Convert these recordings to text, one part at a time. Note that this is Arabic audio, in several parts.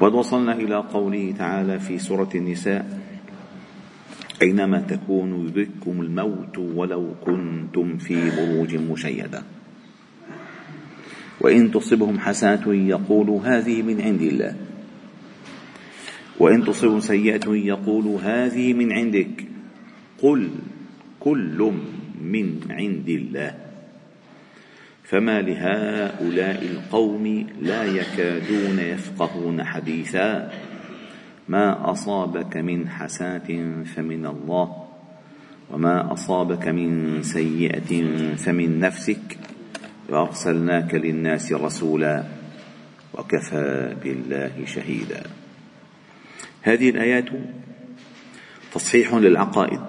وقد وصلنا إلى قوله تعالى في سورة النساء أينما تكونوا يدرككم الموت ولو كنتم في بروج مشيدة. وإن تصبهم حسنة يقولوا هذه من عند الله. وإن تصبهم سيئة يقولوا هذه من عندك. قل كل من عند الله. فما لهؤلاء القوم لا يكادون يفقهون حديثا. ما أصابك من حسنه فمن الله وما أصابك من سيئة فمن نفسك. وأرسلناك للناس رسولا وكفى بالله شهيدا. هذه الآيات تصحيح للعقائد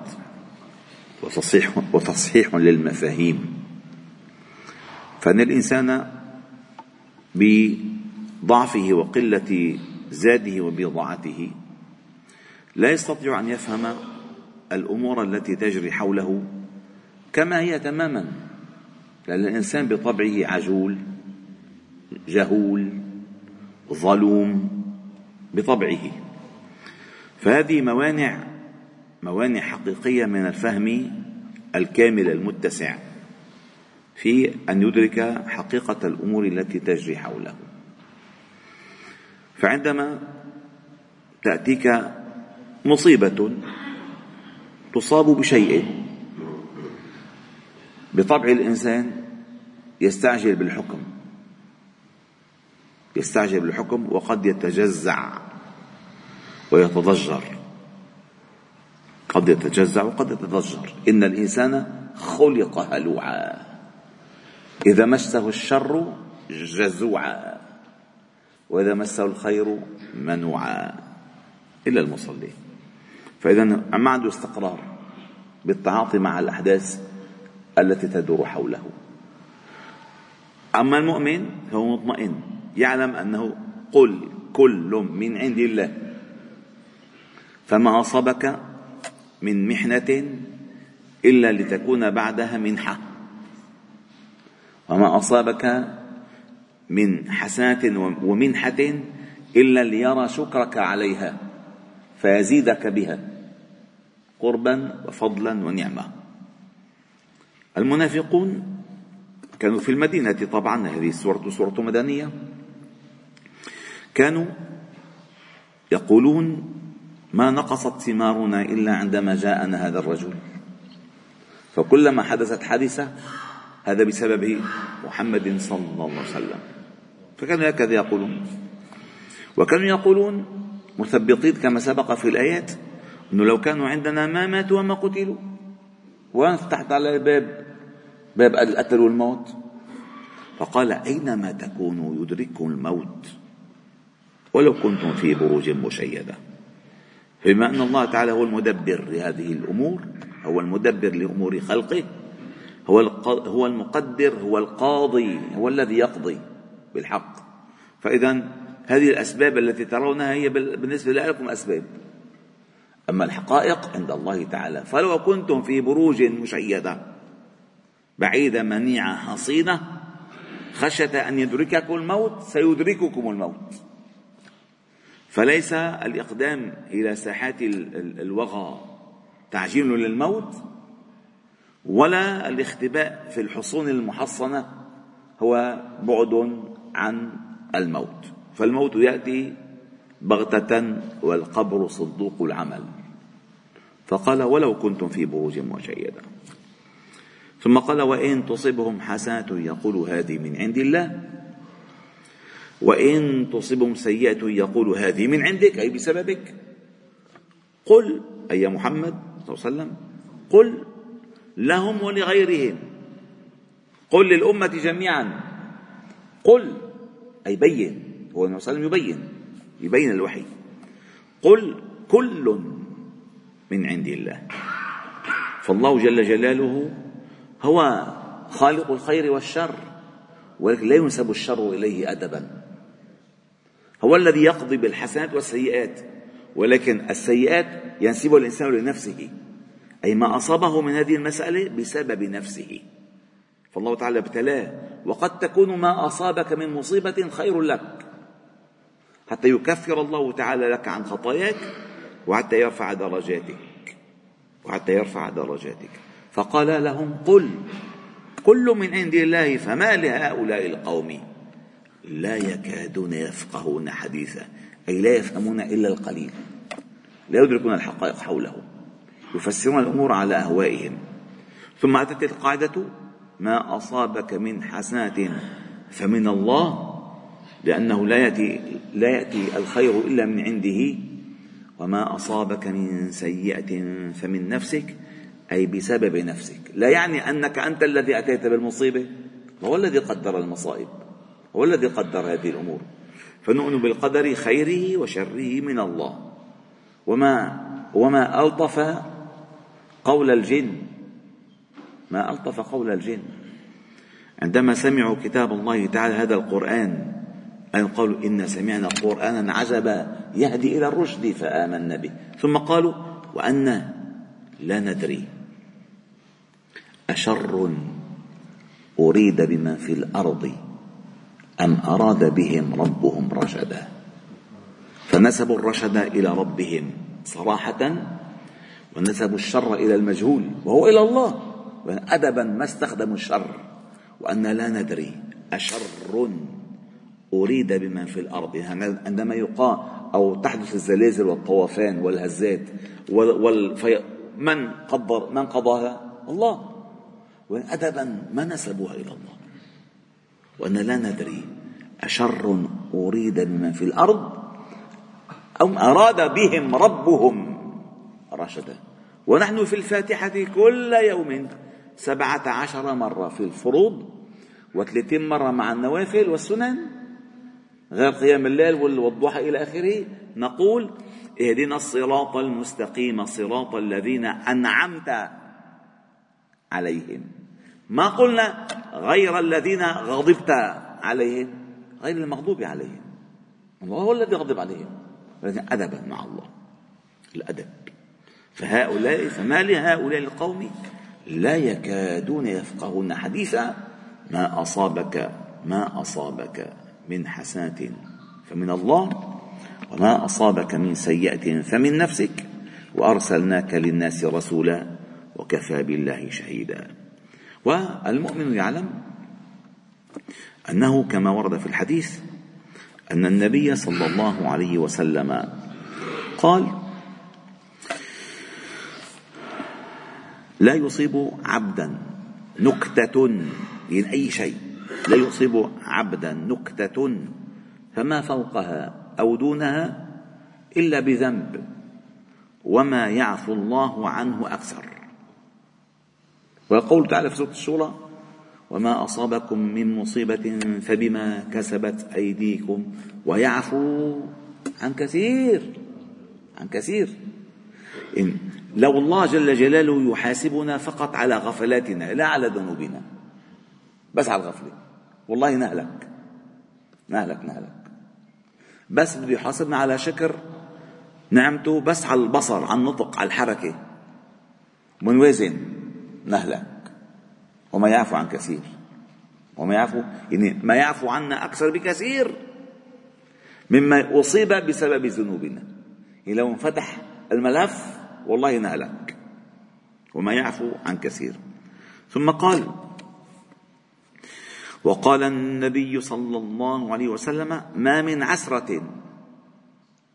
وتصحيح, وتصحيح للمفاهيم. فإن الإنسان بضعفه وقلة زاده وبضاعته لا يستطيع أن يفهم الأمور التي تجري حوله كما هي تماما لأن الإنسان بطبعه عجول جهول ظلوم بطبعه. فهذه موانع موانع حقيقية من الفهم الكامل المتسع. في أن يدرك حقيقة الأمور التي تجري حوله. فعندما تأتيك مصيبة تصاب بشيء بطبع الإنسان يستعجل بالحكم. يستعجل بالحكم وقد يتجزع ويتضجر. قد يتجزع وقد يتضجر. إن الإنسان خلق هلوعا. إذا مسه الشر جزوعا وإذا مسه الخير منوعا إلا المصلي فإذا ما عنده استقرار بالتعاطي مع الأحداث التي تدور حوله. أما المؤمن فهو مطمئن يعلم أنه قل كل من عند الله. فما أصابك من محنة إلا لتكون بعدها منحة. وما أصابك من حسنة ومنحة إلا ليرى شكرك عليها فيزيدك بها قربا وفضلا ونعمة المنافقون كانوا في المدينة طبعا هذه السورة سورة مدنية. كانوا يقولون ما نقصت ثمارنا إلا عندما جاءنا هذا الرجل. فكلما حدثت حادثة هذا بسبب محمد صلى الله عليه وسلم. فكانوا هكذا يقولون. وكانوا يقولون مثبطين كما سبق في الآيات أنه لو كانوا عندنا ما ماتوا وما قتلوا وين فتحت على الباب باب القتل والموت فقال أينما تكونوا يدرككم الموت؟ ولو كنتم في بروج مشيدة. بما أن الله تعالى هو المدبر لهذه الأمور هو المدبر لأمور خلقه. هو هو المقدر هو القاضي هو الذي يقضي بالحق. فإذا هذه الأسباب التي ترونها هي بالنسبة لكم أسباب. أما الحقائق عند الله تعالى فلو كنتم في بروج مشيدة بعيدة منيعة حصينة خشية أن يدرككم الموت سيدرككم الموت. فليس الإقدام إلى ساحات الوغى تعجيل للموت ولا الاختباء في الحصون المحصنة هو بعد عن الموت. فالموت يأتي بغتة والقبر صدوق العمل. فقال ولو كنتم في بروج مشيدة. ثم قال وإن تصبهم حسنه يقول هذه من عند الله. وإن تصبهم سيئة يقول هذه من عندك أي بسببك. قل أي محمد صلى الله عليه وسلم قل لهم ولغيرهم. قل للأمة جميعا. قل أي بين هو النبي صلى الله عليه وسلم يبين يبين الوحي. قل كل من عند الله. فالله جل جلاله هو خالق الخير والشر ولكن لا ينسب الشر إليه ادبا. هو الذي يقضي بالحسنات والسيئات ولكن السيئات ينسبها الإنسان لنفسه. أي ما أصابه من هذه المسألة بسبب نفسه. فالله تعالى ابتلاه. وقد تكون ما أصابك من مصيبة خير لك. حتى يكفر الله تعالى لك عن خطاياك وحتى يرفع درجاتك. وحتى يرفع درجاتك. فقال لهم قل كل من عند الله فما لهؤلاء القوم لا يكادون يفقهون حديثا أي لا يفهمون إلا القليل. لا يدركون الحقائق حولهم يفسرون الأمور على أهوائهم. ثم أتت القاعدة ما أصابك من حسنات فمن الله لأنه لا يأتي لا يأتي الخير إلا من عنده. وما أصابك من سيئة فمن نفسك أي بسبب نفسك. لا يعني أنك أنت الذي أتيت بالمصيبة هو الذي قدر المصائب هو الذي قدر هذه الأمور. فنؤمن بالقدر خيره وشره من الله. وما وما ألطف قول الجن. ما ألطف قول الجن. عندما سمعوا كتاب الله تعالى هذا القرآن أن قالوا إن سمعنا قرآنا عجبا يهدي إلى الرشد فآمنا به. ثم قالوا وأنا لا ندري. أشر أريد بمن في الأرض أم أراد بهم ربهم رشدا. فنسبوا الرشد إلى ربهم صراحة ونسبوا الشر إلى المجهول وهو إلى الله. أدبا ما استخدموا الشر وأن لا ندري أشر أريد بمن في الأرض. يعني عندما يقال أو تحدث الزلازل والطوفان والهزات وال... من قدر من قضاها؟ الله. وأدبا ما نسبوها إلى الله. وأن لا ندري أشر أريد بمن في الأرض أم أراد بهم ربهم. رشدا ونحن في الفاتحة كل يوم سبعة عشر مرة في الفروض وثلاثين مرة مع النوافل والسنن. غير قيام الليل والضحى إلى آخره. نقول اهدنا الصراط المستقيم صراط الذين أنعمت عليهم. ما قلنا غير الذين غضبت عليهم؟ غير المغضوب عليهم. الله هو الذي غضب عليهم. ولكن أدبا مع الله. الأدب. فهؤلاء فما لهؤلاء القوم لا يكادون يفقهون حديثا ما أصابك ما أصابك من حسنة فمن الله وما أصابك من سيئة فمن نفسك وأرسلناك للناس رسولا وكفى بالله شهيدا. والمؤمن يعلم أنه كما ورد في الحديث أن النبي صلى الله عليه وسلم قال لا يصيب عبدا نكتة من أي شيء. لا يصيب عبدا نكتة فما فوقها أو دونها إلا بذنب وما يعفو الله عنه أكثر. ويقول تعالى في سورة الشورى وما أصابكم من مصيبة فبما كسبت أيديكم ويعفو عن كثير عن كثير. إن لو الله جل جلاله يحاسبنا فقط على غفلاتنا لا على ذنوبنا. بس على الغفلة. والله نهلك. نهلك نهلك. بس بده يحاسبنا على شكر نعمته بس على البصر على النطق على الحركة. منوزن نهلك. وما يعفو عن كثير. وما يعفو يعني ما يعفو عنا أكثر بكثير. مما أصيب بسبب ذنوبنا. يعني لو انفتح الملف والله نهلك وما يعفو عن كثير. ثم قال وقال النبي صلى الله عليه وسلم ما من عسرة.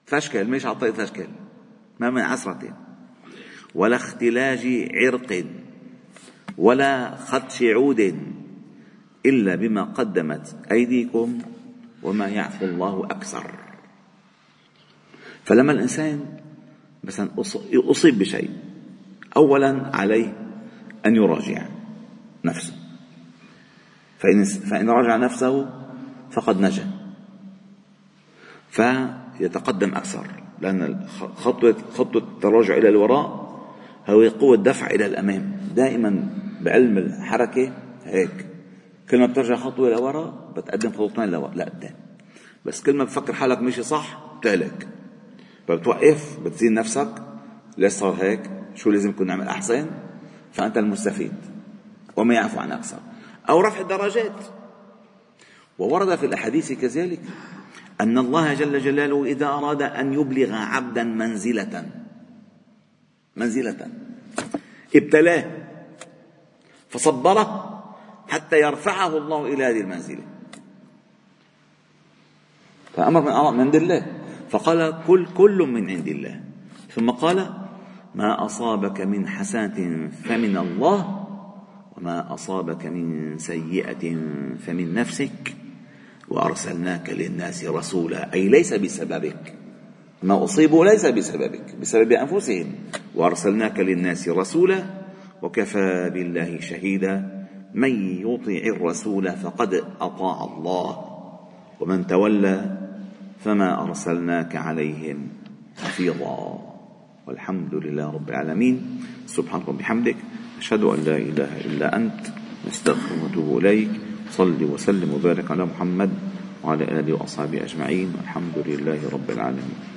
فشكل مش عطيت فشكل ما من عسرة. ولا اختلاج عرق. ولا خدش عود. إلا بما قدمت أيديكم وما يعفو الله أكثر. فلما الإنسان مثلا أصيب بشيء. أولا عليه أن يراجع نفسه. فإن, فإن راجع نفسه فقد نجا. فيتقدم أكثر لأن خطوة خطوة التراجع إلى الوراء هو قوة دفع إلى الأمام. دائما بعلم الحركة هيك. كل ما بترجع خطوة لورا بتقدم خطوتين لورا لا قدام بس كل ما بفكر حالك ماشي صح بتهلك فبتوقف بتزين نفسك. ليش صار هيك؟ شو لازم كنا نعمل أحسن؟ فأنت المستفيد. وما يعفو عن أكثر أو رفع الدرجات. وورد في الأحاديث كذلك أن الله جل جلاله إذا أراد أن يبلغ عبدا منزلة. منزلة. ابتلاه. فصبره حتى يرفعه الله إلى هذه المنزلة. فأمر من من عند الله فقال كل كل من عند الله. ثم قال ما أصابك من حسنة فمن الله وما أصابك من سيئة فمن نفسك وأرسلناك للناس رسولا. أي ليس بسببك. ما أصيبوا ليس بسببك بسبب أنفسهم. وأرسلناك للناس رسولا وكفى بالله شهيدا. من يطع الرسول فقد أطاع الله ومن تولى فما أرسلناك عليهم حفيظا. والحمد لله رب العالمين. سبحانك وبحمدك أشهد أن لا إله إلا أنت. نستغفرك ونتوب إليك. صل وسلم وبارك على محمد وعلى آله وأصحابه أجمعين. والحمد لله رب العالمين.